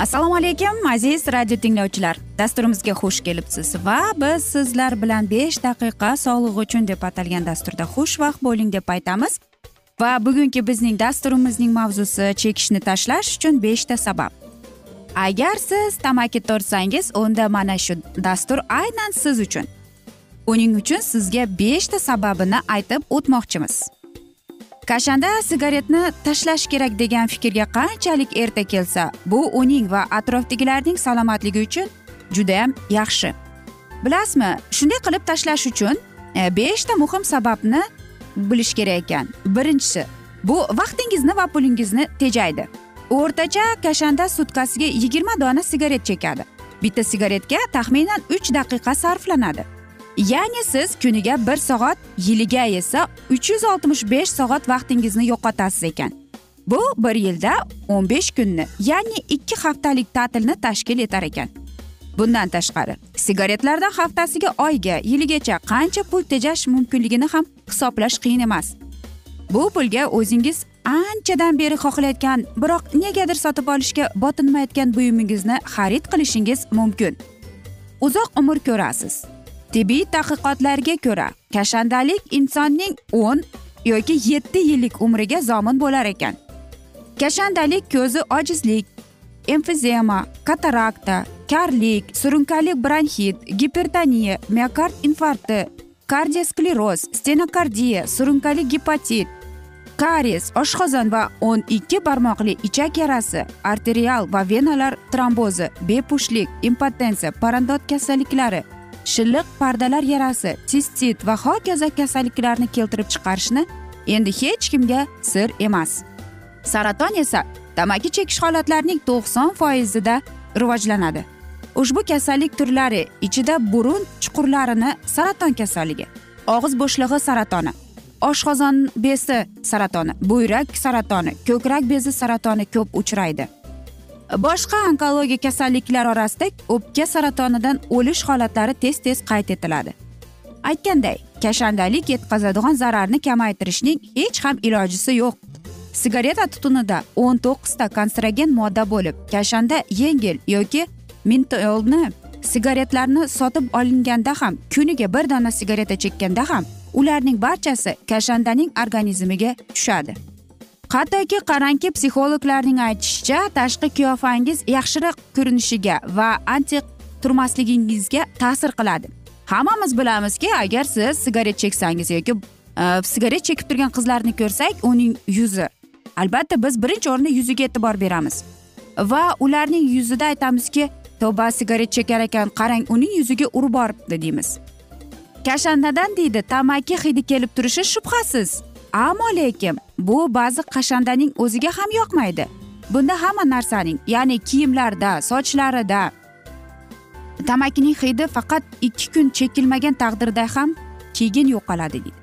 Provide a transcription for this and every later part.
assalomu alaykum aziz radio tinglovchilar. Dasturimizga xush kelibsiz va biz sizlar bilan besh daqiqa sog'liq uchun deb atalgan dasturda xushvaqt bo'ling deb aytamiz. Va bugungi bizning dasturimizning mavzusi chekishni tashlash uchun beshta sabab. Agar siz tamaki tortsangiz unda mana shu dastur aynan siz uchun. Uning uchun sizga beshta sababini aytib o'tmoqchimiz. Kashanda sigaretni tashlash kerak degan fikrga qanchalik erta kelsa bu uning va atrofdagilarning salomatligi uchun judayam yaxshi. Bilasizmi shunday qilib tashlash uchun e, beshta muhim sababni bilish kerak ekan. Birinchisi bu vaqtingizni va pulingizni tejaydi. O'rtacha kashanda sutkasiga yigirma dona sigaret chekadi. Bitta sigaretga taxminan uch daqiqa sarflanadi. Ya'ni siz kuniga bir soat yiliga esa uch yuz oltmish besh soat vaqtingizni yo'qotasiz ekan. Bu bir yilda o'n besh kunni ya'ni ikki haftalik ta'tilni tashkil etar ekan. Bundan tashqari sigaretlardan haftasiga oyga yiligacha qancha pul tejash mumkinligini ham hisoblash qiyin emas. Bu pulga o'zingiz anchadan beri xohlayotgan biroq negadir sotib olishga botinmayotgan buyumingizni xarid qilishingiz mumkin. Uzoq umr ko'rasiz. Tibbiy tadqiqotlarga ko'ra kashandalik insonning o'n yoki yetti yillik umriga zomin bo'lar ekan. Kashandalik ko'zi ojizlik emfizema katarakta karlik surunkali bronxit gipertoniya miokard infarkti kardioskleroz stenokardiya surunkali gepatit karies oshqozon va o'n ikki barmoqli ichak yarasi arterial va venalar trombozi bepushtlik impotensiya parandot kasalliklari shilliq pardalar yarasi sistit va hokazo kasalliklarni keltirib chiqarishni endi hech kimga sir emas. Saraton esa tamaki chekish holatlarining to'qson foizida rivojlanadi. Ushbu kasallik turlari ichida burun chuqurlarini saraton kasalligi og'iz bo'shlig'i saratoni oshqozon besi saratoni buyrak saratoni ko'krak bezi saratoni ko'p uchraydi. Boshqa onkologiya kasalliklar orasida o'pka saratonidan o'lish holatlari tez tez qayd etiladi. Aytganday kashandalik yetkazadigan zararni kamaytirishning hech ham ilojisi yo'q. Sigareta tutunida o'n to'qqizta kanserogen modda bo'lib kashanda yengil yoki mentolni sigaretlarni sotib olinganda ham kuniga bir dona sigareta chekkanda ham ularning barchasi kashandaning organizmiga tushadi. Hattoki qarangki psixologlarning aytishicha tashqi qiyofangiz yaxshiroq ko'rinishiga va antiq turmasligingizga ta'sir qiladi. Hammamiz bilamizki agar siz sigaret cheksangiz yoki e, sigaret chekib turgan qizlarni ko'rsak uning yuzi albatta biz birinchi o'rinda yuziga e'tibor beramiz. Va ularning yuzida aytamizki tavba sigaret chekar ekan qarang uning yuziga urib boribdi deymiz. Kashandadan deydi tamaki hidi kelib turishi shubhasiz. Ammo lekin bu ba'zi qashandaning o'ziga ham yoqmaydi. Bunda hamma narsaning ya'ni kiyimlarda sochlarida tamakining hidi faqat ikki kun chekilmagan taqdirda ham keyin yo'qoladi deydi.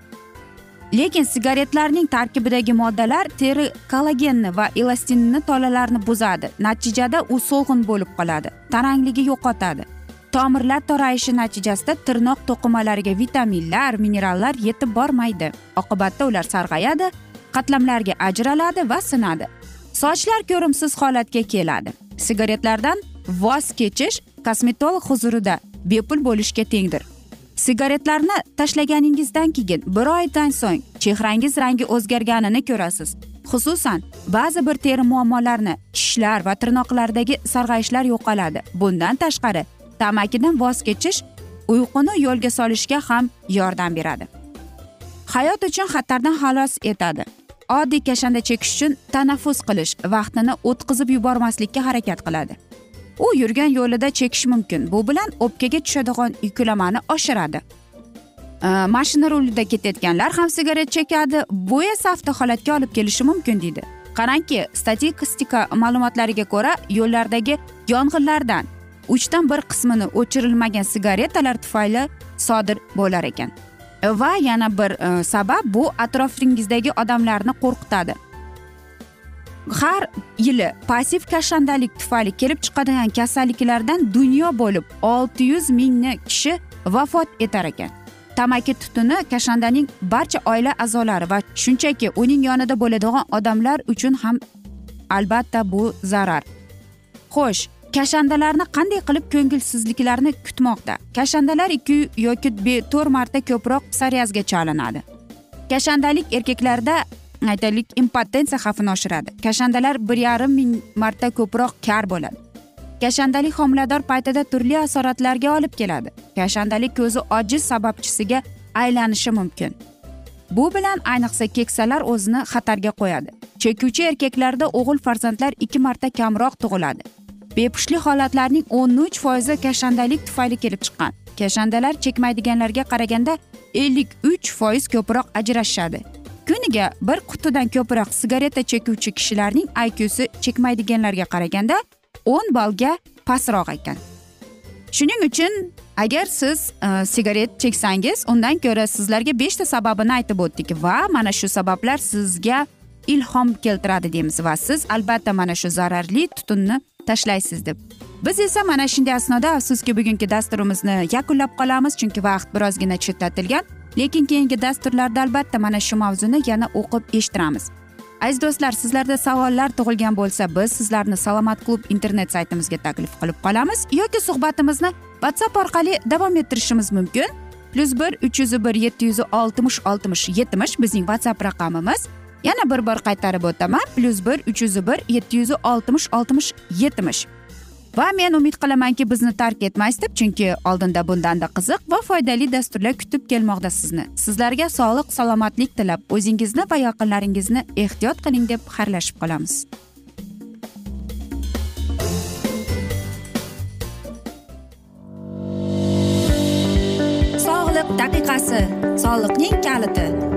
Lekin sigaretlarning tarkibidagi moddalar teri kollagenni va elastinni tolalarni buzadi. Natijada u so'lg'in bo'lib qoladi tarangligi yo'qotadi. Tomirlar torayishi natijasida tirnoq to'qimalariga vitaminlar minerallar yetib bormaydi. Oqibatda ular sarg'ayadi qatlamlarga ajraladi va sinadi. Sochlar ko'rimsiz holatga keladi. Sigaretlardan voz kechish kosmetolog huzurida bepul bo'lishga tengdir. Sigaretlarni tashlaganingizdan keyin bir oydan so'ng chehrangiz rangi o'zgarganini ko'rasiz. Xususan ba'zi bir teri muammolarini tishlar va tirnoqlardagi sarg'ayishlar yo'qoladi. Bundan tashqari tamakidan voz kechish uyquni yo'lga solishga ham yordam beradi. Hayot uchun xatardan xalos etadi. Oddiy kashanda chekish uchun tanaffus qilish vaqtini o'tkazib yubormaslikka harakat qiladi. U yurgan yo'lida chekish mumkin. Bu bilan o'pkaga tushadigan yuklamani oshiradi. Mashina rulida ketayotganlar ham sigaret chekadi bu esa avtoholatga olib kelishi mumkin deydi. Qarangki statistika ma'lumotlariga ko'ra yo'llardagi yong'inlardan uchdan bir qismini o'chirilmagan sigaretalar tufayli sodir bo'lar ekan. Va yana bir e, sabab bu atrofingizdagi odamlarni qo'rqitadi. Har yili passiv kashandalik tufayli kelib chiqadigan kasalliklardan dunyo bo'lib olti yuz mingni kishi vafot etar ekan. Tamaki tutuni kashandaning barcha oila a'zolari va shunchaki uning yonida bo'ladigan odamlar uchun ham albatta bu zarar. Xo'sh kashandalarni qanday qilib ko'ngilsizliklarni kutmoqda? Kashandalar ikki yoki to'rt marta ko'proq psoriazga chalinadi kashandalik erkaklarda aytaylik impotensiya xavfini oshiradi. Kashandalar bir yarim ming marta ko'proq kar bo'ladi. Kashandalik homilador paytida turli asoratlarga olib keladi. Kashandalik ko'zi ojiz sababchisiga aylanishi mumkin. Bu bilan ayniqsa keksalar o'zini xatarga qo'yadi. Chekuvchi erkaklarda o'g'il farzandlar ikki marta kamroq tug'iladi. Bepushtlik holatlarning o'n uch foizi kashandalik tufayli kelib chiqqan. Kashandalar chekmaydiganlarga qaraganda ellik uch foiz ko'proq ajrashishadi. Kuniga bir qutidan ko'proq sigareta chekuvchi kishilarning iqsi chekmaydiganlarga qaraganda o'n ballga pastroq ekan shuning uchun agar siz e, sigaret cheksangiz undan ko'ra sizlarga beshta sababini aytib o'tdik va mana shu sabablar sizga ilhom keltiradi deymiz va siz albatta mana shu zararli tutunni tashlaysiz deb. Biz esa mana shunday asnoda afsuski bugungi dasturimizni yakunlab qolamiz chunki vaqt birozgina chetlatilgan lekin keyingi dasturlarda albatta mana shu mavzuni yana o'qib eshittiramiz. Aziz do'stlar sizlarda savollar tug'ilgan bo'lsa biz sizlarni salomat klub internet saytimizga taklif qilib qolamiz yoki suhbatimizni whatsapp orqali davom ettirishimiz mumkin. Plyus bir uch yuz bir yetti yuz oltmish oltmish yetmish bizning whatsapp raqamimiz. Yana bir bor qaytarib o'taman. Plyus bir uch yuz bir yetti yuz oltmish oltmish yetmish. Va men umid qilamanki bizni tark etmaysiz deb chunki oldinda bundanda qiziq va foydali dasturlar kutib kelmoqda sizni. Sizlarga sog'lik salomatlik tilab o'zingizni va yaqinlaringizni ehtiyot qiling deb xayrlashib qolamiz. Sog'liq daqiqasi. Soliqning kaliti.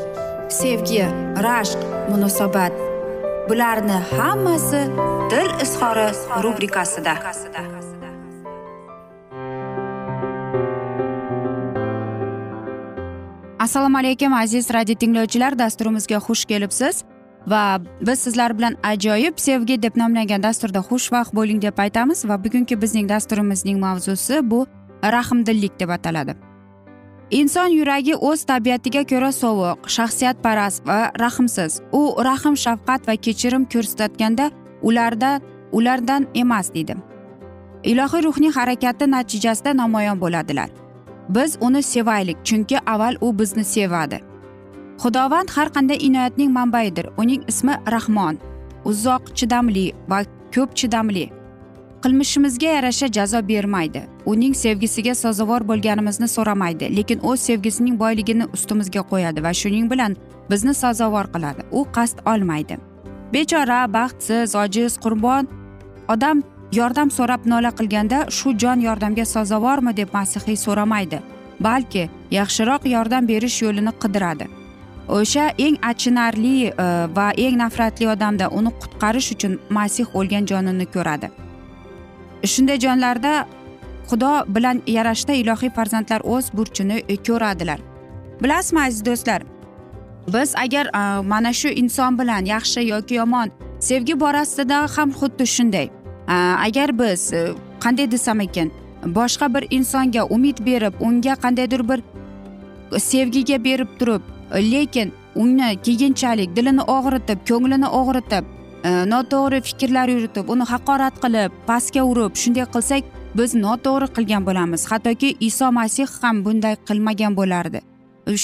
sevgi rashq munosabat. Bularni hammasi dil izhori rubrikasida. Assalomu alaykum aziz radio tinglovchilar dasturimizga xush kelibsiz va biz sizlar bilan ajoyib sevgi deb nomlangan dasturda xushvaqt bo'ling deb aytamiz va bugungi bizning dasturimizning mavzusi bu rahmdillik deb ataladi. Inson yuragi o'z tabiatiga ko'ra sovuq shaxsiyatparast va rahmsiz. U rahm shafqat va kechirim ko'rsatganda ularda ulardan emas deydi. Ilohiy ruhning harakati natijasida namoyon bo'ladilar. Biz uni sevaylik chunki avval u bizni sevadi. Xudovand har qanday inoyatning manbaidir uning ismi rahmon. Uzoq chidamli va ko'p chidamli. Qilmishimizga yarasha jazo bermaydi. Uning sevgisiga sazovor bo'lganimizni so'ramaydi lekin o'z sevgisining boyligini ustimizga qo'yadi va shuning bilan bizni sazovor qiladi. U qasd olmaydi. Bechora baxtsiz ojiz qurbon odam yordam so'rab nola qilganda shu jon yordamga sazovormi deb masihiy so'ramaydi balki yaxshiroq yordam berish yo'lini qidiradi. O'sha eng achinarli e, va eng nafratli odamda uni qutqarish uchun masih o'lgan jonini ko'radi. Shunday jonlarda xudo bilan yarashda ilohiy farzandlar o'z burchini ko'radilar. Bilasizmi aziz do'stlar? Biz agar mana shu inson bilan yaxshi yoki yomon sevgi borasida ham xuddi shunday agar biz e, qanday desam ekan boshqa bir insonga umid berib unga qandaydir bir sevgiga berib turib lekin uni keyinchalik dilini og'ritib ko'nglini og'ritib Э, noto'g'ri fikrlar yuritib uni haqorat qilib pastga urib shunday qilsak biz noto'g'ri qilgan bo'lamiz. Hattoki iso masih ham bunday qilmagan bo'lardi.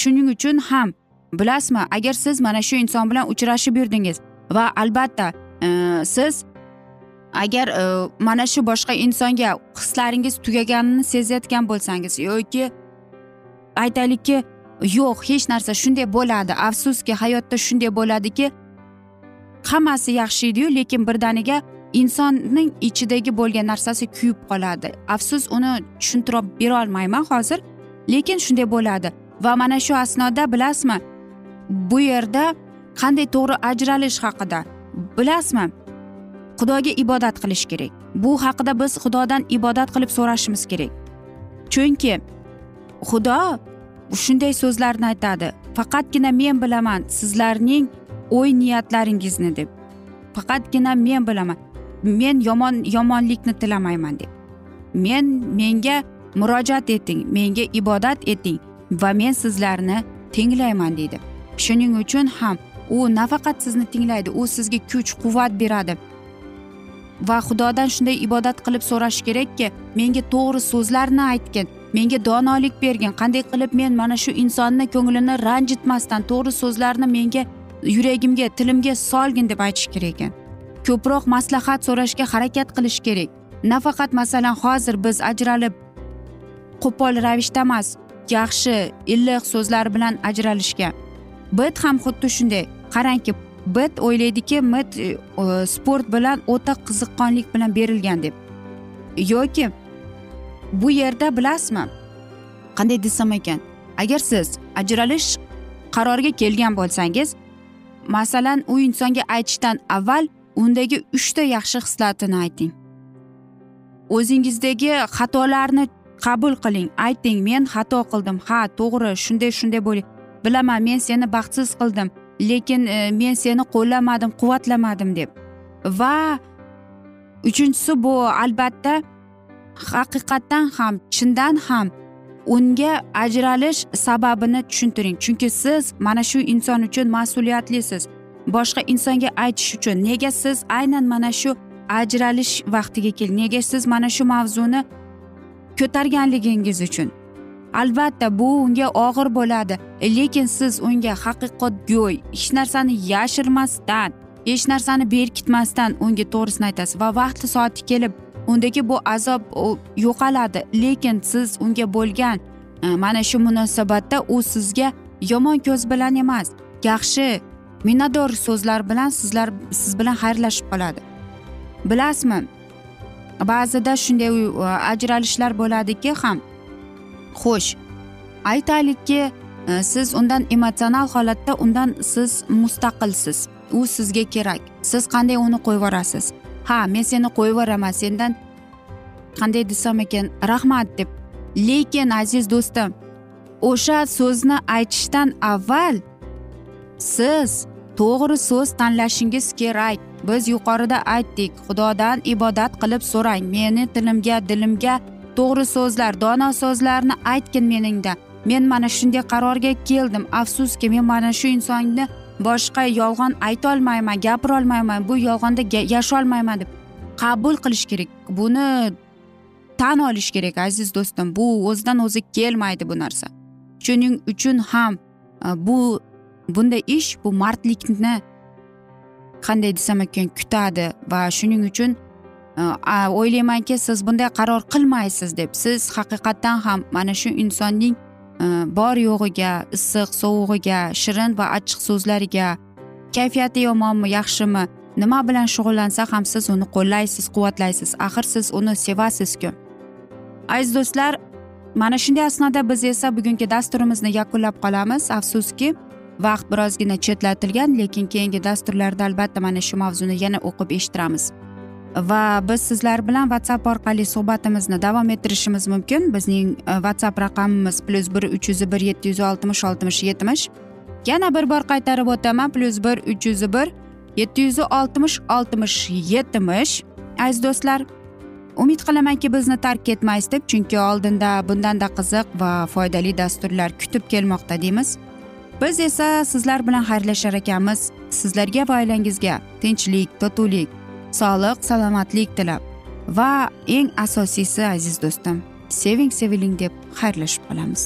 Shuning uchun ham bilasizmi agar siz mana shu inson bilan uchrashib yurdingiz va albatta e, siz agar e, mana shu boshqa insonga hislaringiz tugaganini sezayotgan bo'lsangiz yoki aytaylikki yo'q hech narsa shunday bo'ladi afsuski hayotda shunday bo'ladiki hammasi yaxshi ediyu lekin birdaniga insonning ichidagi bo'lgan narsasi kuyib qoladi. Afsus uni tushuntirib berolmayman hozir lekin shunday bo'ladi. Va mana shu asnoda bilasizmi bu yerda qanday to'g'ri ajralish haqida bilasizmi? Xudoga ibodat qilish kerak. Bu haqida biz xudodan ibodat qilib so'rashimiz kerak. Chunki xudo shunday so'zlarni aytadi. Faqatgina men bilaman sizlarning o'y niyatlaringizni deb. Faqatgina men bilaman. Men yomon yomonlikni tilamayman deb. Men menga murojaat eting menga ibodat eting va men sizlarni tinglayman deydi. Shuning uchun ham u nafaqat sizni tinglaydi u sizga kuch quvvat beradi. Va xudodan shunday ibodat qilib so'rash kerakki menga to'g'ri so'zlarni aytgin menga donolik bergin. Qanday qilib men mana shu insonni ko'nglini ranjitmasdan to'g'ri so'zlarni menga yuragimga tilimga solgin deb aytish kerak ekan. Ko'proq maslahat so'rashga harakat qilish kerak. Nafaqat masalan hozir biz ajralib qo'pol ravishda emas yaxshi iliq so'zlar bilan ajralishga. Bit ham xuddi shunday. Qarangki bit o'ylaydiki mit e, sport bilan o'ta qiziqqonlik bilan berilgan deb. Yoki bu yerda bilasizmi? Qanday desam ekan? Agar siz ajralish qaroriga kelgan bo'lsangiz masalan u insonga aytishdan avval undagi uchta yaxshi xislatini ayting. O'zingizdagi xatolarni qabul qiling. Ayting men xato qildim. Ha to'g'ri shunday shunday bo'l bilaman men seni baxtsiz qildim lekin e, men seni qo'llamadim quvvatlamadim deb. Va uchinchisi bu albatta haqiqatdan ham chindan ham unga ajralish sababini tushuntiring. Chunki siz mana shu inson uchun mas'uliyatlisiz. Boshqa insonga aytish uchun nega siz aynan mana shu ajralish vaqtiga kel nega siz mana shu mavzuni ko'targanligingiz uchun. Albatta bu unga og'ir bo'ladi. Lekin siz unga haqiqatgo'y hech narsani yashirmasdan hech narsani berkitmasdan unga to'g'risini aytasiz va vaqti soati kelib undagi bu azob yo'qoladi. Lekin siz unga bo'lgan e, mana shu munosabatda u sizga yomon ko'z bilan emas yaxshi minnatdor so'zlar bilan sizlar siz bilan xayrlashib qoladi. Bilasizmi? Ba'zida shunday e, ajralishlar bo'ladiki ham. Xo'sh aytaylikki e, siz undan emotsional holatda undan siz mustaqilsiz. U sizga kerak. Siz qanday uni qo'yib yuborasiz ha men seni qo'yib yuboraman sendan qanday desam ekan rahmat deb. Lekin aziz do'stim o'sha so'zni aytishdan avval siz to'g'ri so'z tanlashingiz kerak. Biz yuqorida aytdik xudodan ibodat qilib so'rang. Meni tilimga dilimga to'g'ri so'zlar dono so'zlarni aytgin meningda men mana shunday qarorga keldim. Afsuski men mana shu insonni boshqa yolg'on aytolmayman gapirolmayman bu yolg'onda yasholmayman deb qabul qilish kerak. Buni tan olish kerak aziz do'stim. Bu o'zidan o'zi kelmaydi bu narsa. Shuning uchun ham e, bu bunday ish bu mardlikni qanday desam ekan kutadi va shuning uchun e, o'ylaymanki siz bunday qaror qilmaysiz deb siz haqiqatdan ham mana shu insonning Э, bor yo'g'iga issiq sovug'iga shirin va achchiq so'zlariga. Kayfiyati yomonmi yaxshimi? Nima bilan shug'ullansa ham siz uni qo'llaysiz quvvatlaysiz. Axir siz uni sevasizku. Aziz do'stlar mana shunday asnoda biz esa bugungi dasturimizni yakunlab qolamiz. Afsuski vaqt birozgina chetlatilgan lekin keyingi dasturlarda albatta mana shu mavzuni yana o'qib eshittiramiz. Va biz sizlar bilan whatsapp orqali suhbatimizni davom ettirishimiz mumkin. Bizning e, whatsapp raqamimiz plyus bir uch yuz bir yetti yuz oltmish oltmish yetmish. Yana bir bor qaytarib o'taman plyus bir uch yuz bir yetti yuz oltmish oltmish yetmish. Aziz do'stlar umid qilamanki bizni tark etmaysiz deb chunki oldinda bundanda qiziq va foydali dasturlar kutib kelmoqda deymiz. Biz esa sizlar bilan xayrlashar ekanmiz. Sizlarga va oilangizga tinchlik totuvlik sog'lik salomatlik tilab. Va eng asosiysi aziz do'stim seving seviling deb xayrlashib qolamiz.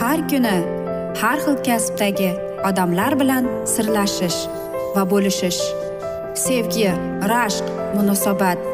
Har kuni har xil kasbdagi odamlar bilan sirlashish va bo'lishish sevgi rashq munosabat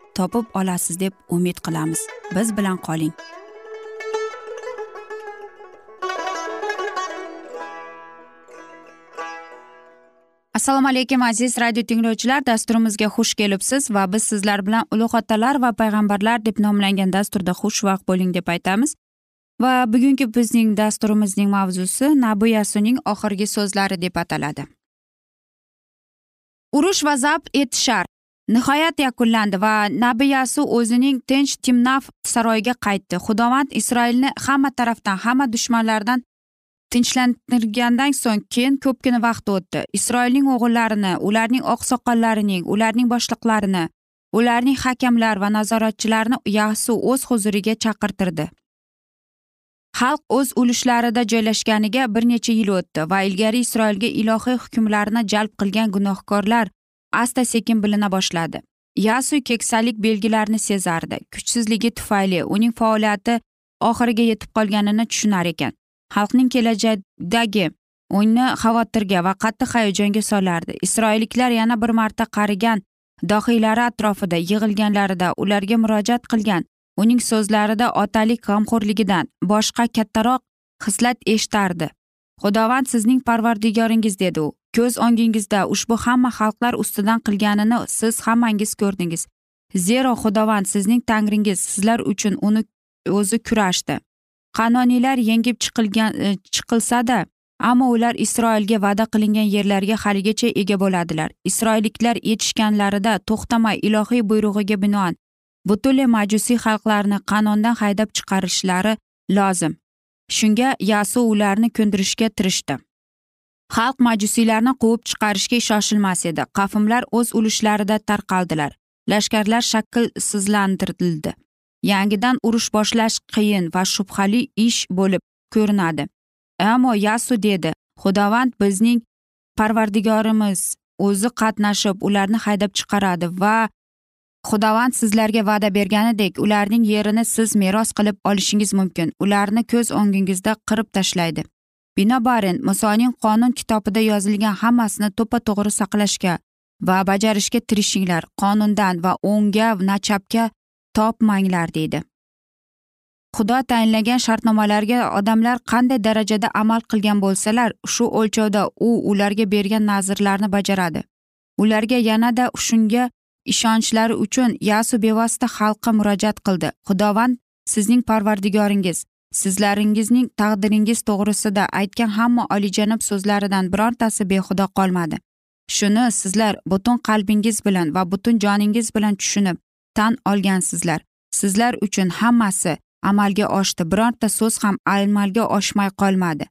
topib olasiz deb umid qilamiz. Biz bilan qoling. Assalomu alaykum aziz radio tinglovchilar. Dasturimizga xush kelibsiz va biz sizlar bilan ulug' otalar va payg'ambarlar deb nomlangan dasturda xushvaqt bo'ling deb aytamiz. Va bugungi bizning dasturimizning mavzusi nabi yasuning oxirgi so'zlari deb ataladi. Urush va zabt etishar. Nihoyat yakunlandi va nabiyasi o'zining tinch timnaf saroyiga qaytdi. Xudovand isroilni hamma tarafdan hamma dushmanlardan tinchlantirgandan so'ng keyin ko'pgina vaqt o'tdi. Isroilning o'g'illarini ularning oqsoqollarining ularning boshliqlarini ularning hakamlar va nazoratchilarini yasu o'z huzuriga chaqirtirdi. Xalq o'z ulushlarida joylashganiga bir necha yil o'tdi va ilgari isroilga ilohiy hukmlarni jalb qilgan gunohkorlar asta sekin bilina boshladi. Yasuy keksalik belgilarini sezardi. Kuchsizligi tufayli uning faoliyati oxiriga yetib qolganini tushunar ekan. Xalqning kelajakdagi uni xavotirga va qattiq hayajonga solardi. Isroilliklar yana bir marta qarigan dohiylari atrofida yig'ilganlarida ularga murojaat qilgan. Uning so'zlarida otalik g'amxo'rligidan boshqa kattaroq xislat eshitardi. Xudovand sizning parvardigoringiz dedi u. ko'z o'ngingizda ushbu hamma xalqlar ustidan qilganini siz hammangiz ko'rdingiz. Zero xudovand sizning tangringiz sizlar uchun uni o'zi kurashdi. Qanoniylar yengib chiqilgan e, chiqilsada ammo ular isroilga va'da qilingan yerlarga haligacha ega bo'ladilar. Isroilliklar yetishganlarida to'xtamay ilohiy buyrug'iga binoan butunlay majusiy xalqlarni qanondan haydab chiqarishlari lozim. Shunga yasu ularni ko'ndirishga tirishdi. Xalq majusiylarni quvib chiqarishga shoshilmas edi. Qafimlar o'z ulushlarida tarqaldilar. Lashkarlar shaklsizlantirildi. Yangidan urush boshlash qiyin va shubhali ish bo'lib ko'rinadi. Ammo yasu dedi xudovand bizning parvardigorimiz o'zi qatnashib ularni haydab chiqaradi va xudovand sizlarga va'da berganidek ularning yerini siz meros qilib olishingiz mumkin. Ularni ko'z o'ngingizda qirib tashlaydi. Binobarin musoning qonun kitobida yozilgan hammasini to'ppa to'g'ri saqlashga va bajarishga tirishinglar qonundan va o'ngga na chapga topmanglar deydi. Xudo tayinlagan shartnomalarga odamlar qanday darajada amal qilgan bo'lsalar shu o'lchovda u ularga bergan nazrlarni bajaradi. Ularga yanada shunga ishonchlari uchun yasu bevosita xalqqa murojaat qildi. Xudovand sizning parvardigoringiz sizlaringizning taqdiringiz to'g'risida aytgan hamma olijanob so'zlaridan birontasi behuda qolmadi. Shuni sizlar butun qalbingiz bilan va butun joningiz bilan tushunib tan olgansizlar. Sizlar uchun hammasi amalga oshdi bironta so'z ham amalga oshmay qolmadi.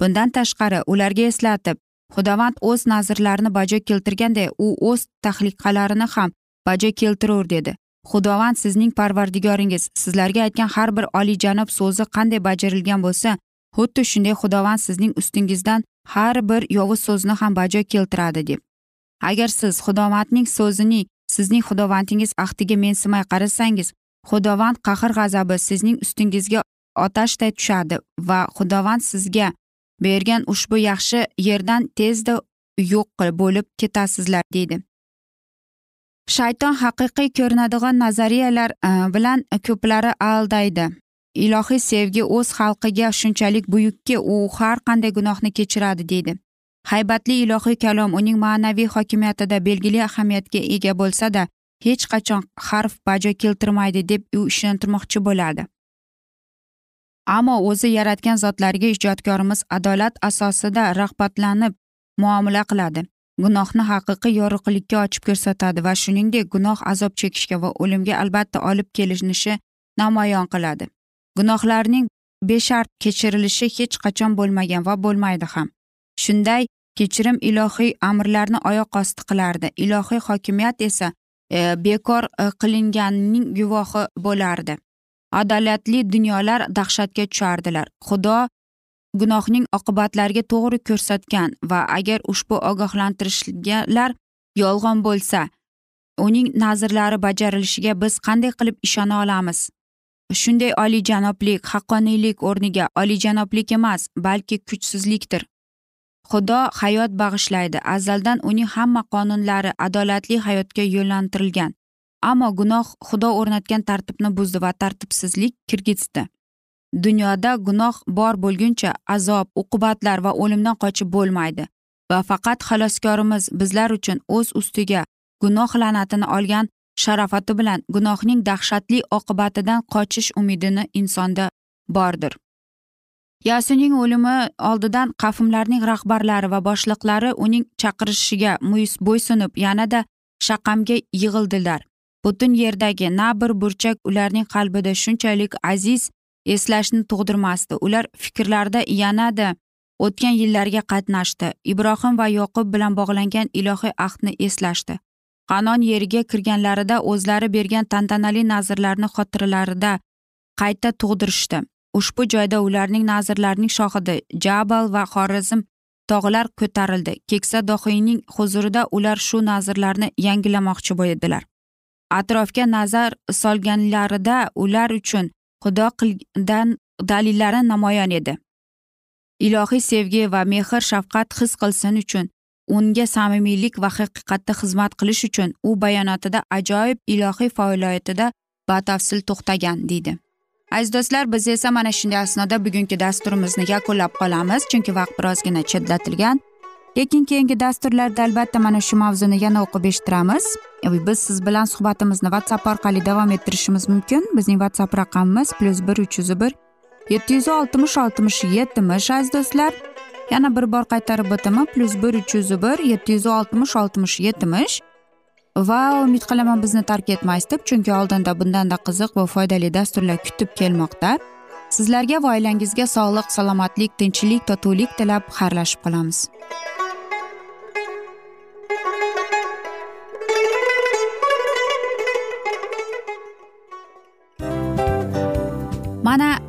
Bundan tashqari ularga eslatib xudovand o'z nazrlarini bajo keltirganday u o'z tahliqalarini ham bajo keltirur dedi. Xudovand sizning parvardigoringiz. Sizlarga aytgan har bir oliyjanob so'zi qanday bajarilgan bo'lsa xuddi shunday xudovand sizning ustingizdan har bir yovuz so'zni ham bajo keltiradi deb. Agar siz xudovandning so'zini sizning xudovandingiz ahdiga mensimay qarasangiz xudovand qahr g'azabi sizning ustingizga otashday tushadi va xudovand sizga bergan ushbu yaxshi yerdan tezda yo'q bo'lib ketasizlar deydi. Shayton haqiqiy ko'rinadigan nazariyalar e, bilan ko'plari aldaydi. Ilohiy sevgi o'z xalqiga shunchalik buyukki u har qanday gunohni kechiradi deydi. Haybatli ilohiy kalom uning ma'naviy hokimiyatida belgili ahamiyatga ega bo'lsada hech qachon harf bajo keltirmaydi deb u ishontirmoqchi bo'ladi. Ammo o'zi yaratgan zotlarga ijodkorimiz adolat asosida rag'batlanib muomala qiladi. Gunohni haqiqiy yorug'likka ochib ko'rsatadi va shuningdek gunoh azob chekishga va o'limga albatta olib kelinishi namoyon qiladi. Gunohlarning beshart kechirilishi hech qachon bo'lmagan va bo'lmaydi ham. Shunday kechirim ilohiy amrlarni oyoq osti qilardi. Ilohiy hokimiyat esa e, bekor e, qilinganining guvohi bo'lardi. Adolatli dunyolar dahshatga tushardilar. Xudo gunohning oqibatlariga to'g'ri ko'rsatgan va agar ushbu ogohlantirishlar yolg'on bo'lsa uning nazrlari bajarilishiga biz qanday qilib ishona olamiz? Shunday oliyjanoblik haqqoniylik o'rniga oliyjanoblik emas balki kuchsizlikdir. Xudo hayot bag'ishlaydi azaldan uning hamma qonunlari adolatli hayotga yo'llantirilgan. Ammo gunoh xudo o'rnatgan tartibni buzdi va tartibsizlik kirgizdi. Dunyoda gunoh bor bo'lguncha azob uqubatlar va o'limdan qochib bo'lmaydi. Va faqat xaloskorimiz bizlar uchun o'z ustiga gunoh la'natini olgan sharofati bilan gunohning dahshatli oqibatidan qochish umidini insonda bordir. Yasuning o'limi oldidan qavmlarning rahbarlari va boshliqlari uning chaqirishiga bo'ysunib yanada shaqamga yig'ildilar. Butun yerdagi na bir burchak ularning qalbida shunchalik aziz eslashni tug'dirmasdi. Ular fikrlarida yanada o'tgan yillarga qatnashdi. Ibrohim va yoqub bilan bog'langan ilohiy ahdni eslashdi. Qanon yeriga kirganlarida o'zlari bergan tantanali nazrlarni xotiralarida qayta tug'dirishdi. Ushbu joyda ularning nazrlarining shohidi jabal va xorazm tog'lar ko'tarildi. Keksa dohiyning huzurida ular shu nazrlarni yangilamoqchi bo'ldilar. Atrofga nazar solganlarida ular uchun xudo qildan dalillari namoyon edi. Ilohiy sevgi va mehr shafqat his qilsin uchun unga samimiylik va haqiqatda xizmat qilish uchun u bayonotida ajoyib ilohiy faoliyatida batafsil to'xtagan deydi. Aziz do'stlar biz esa mana shunday asnoda bugungi dasturimizni yakunlab qolamiz chunki vaqt birozgina chetlatilgan. Lekin keyingi dasturlarda albatta mana shu mavzuni yana o'qib eshittiramiz. E, biz siz bilan suhbatimizni whatsapp orqali davom ettirishimiz mumkin. Bizning whatsapp raqamimiz plyus bir uch yuz bir yetti yuz oltmish oltmish yetmish aziz do'stlar. Yana bir bor qaytarib o'taman plyus bir uch yuz bir yetti yuz oltmish oltmish yetmish va umid qilaman bizni tark etmaysiz deb chunki oldinda bundanda qiziq va foydali dasturlar kutib kelmoqda. Sizlarga va oilangizga sog'lik salomatlik tinchlik totuvlik tilab xayrlashib qolamiz.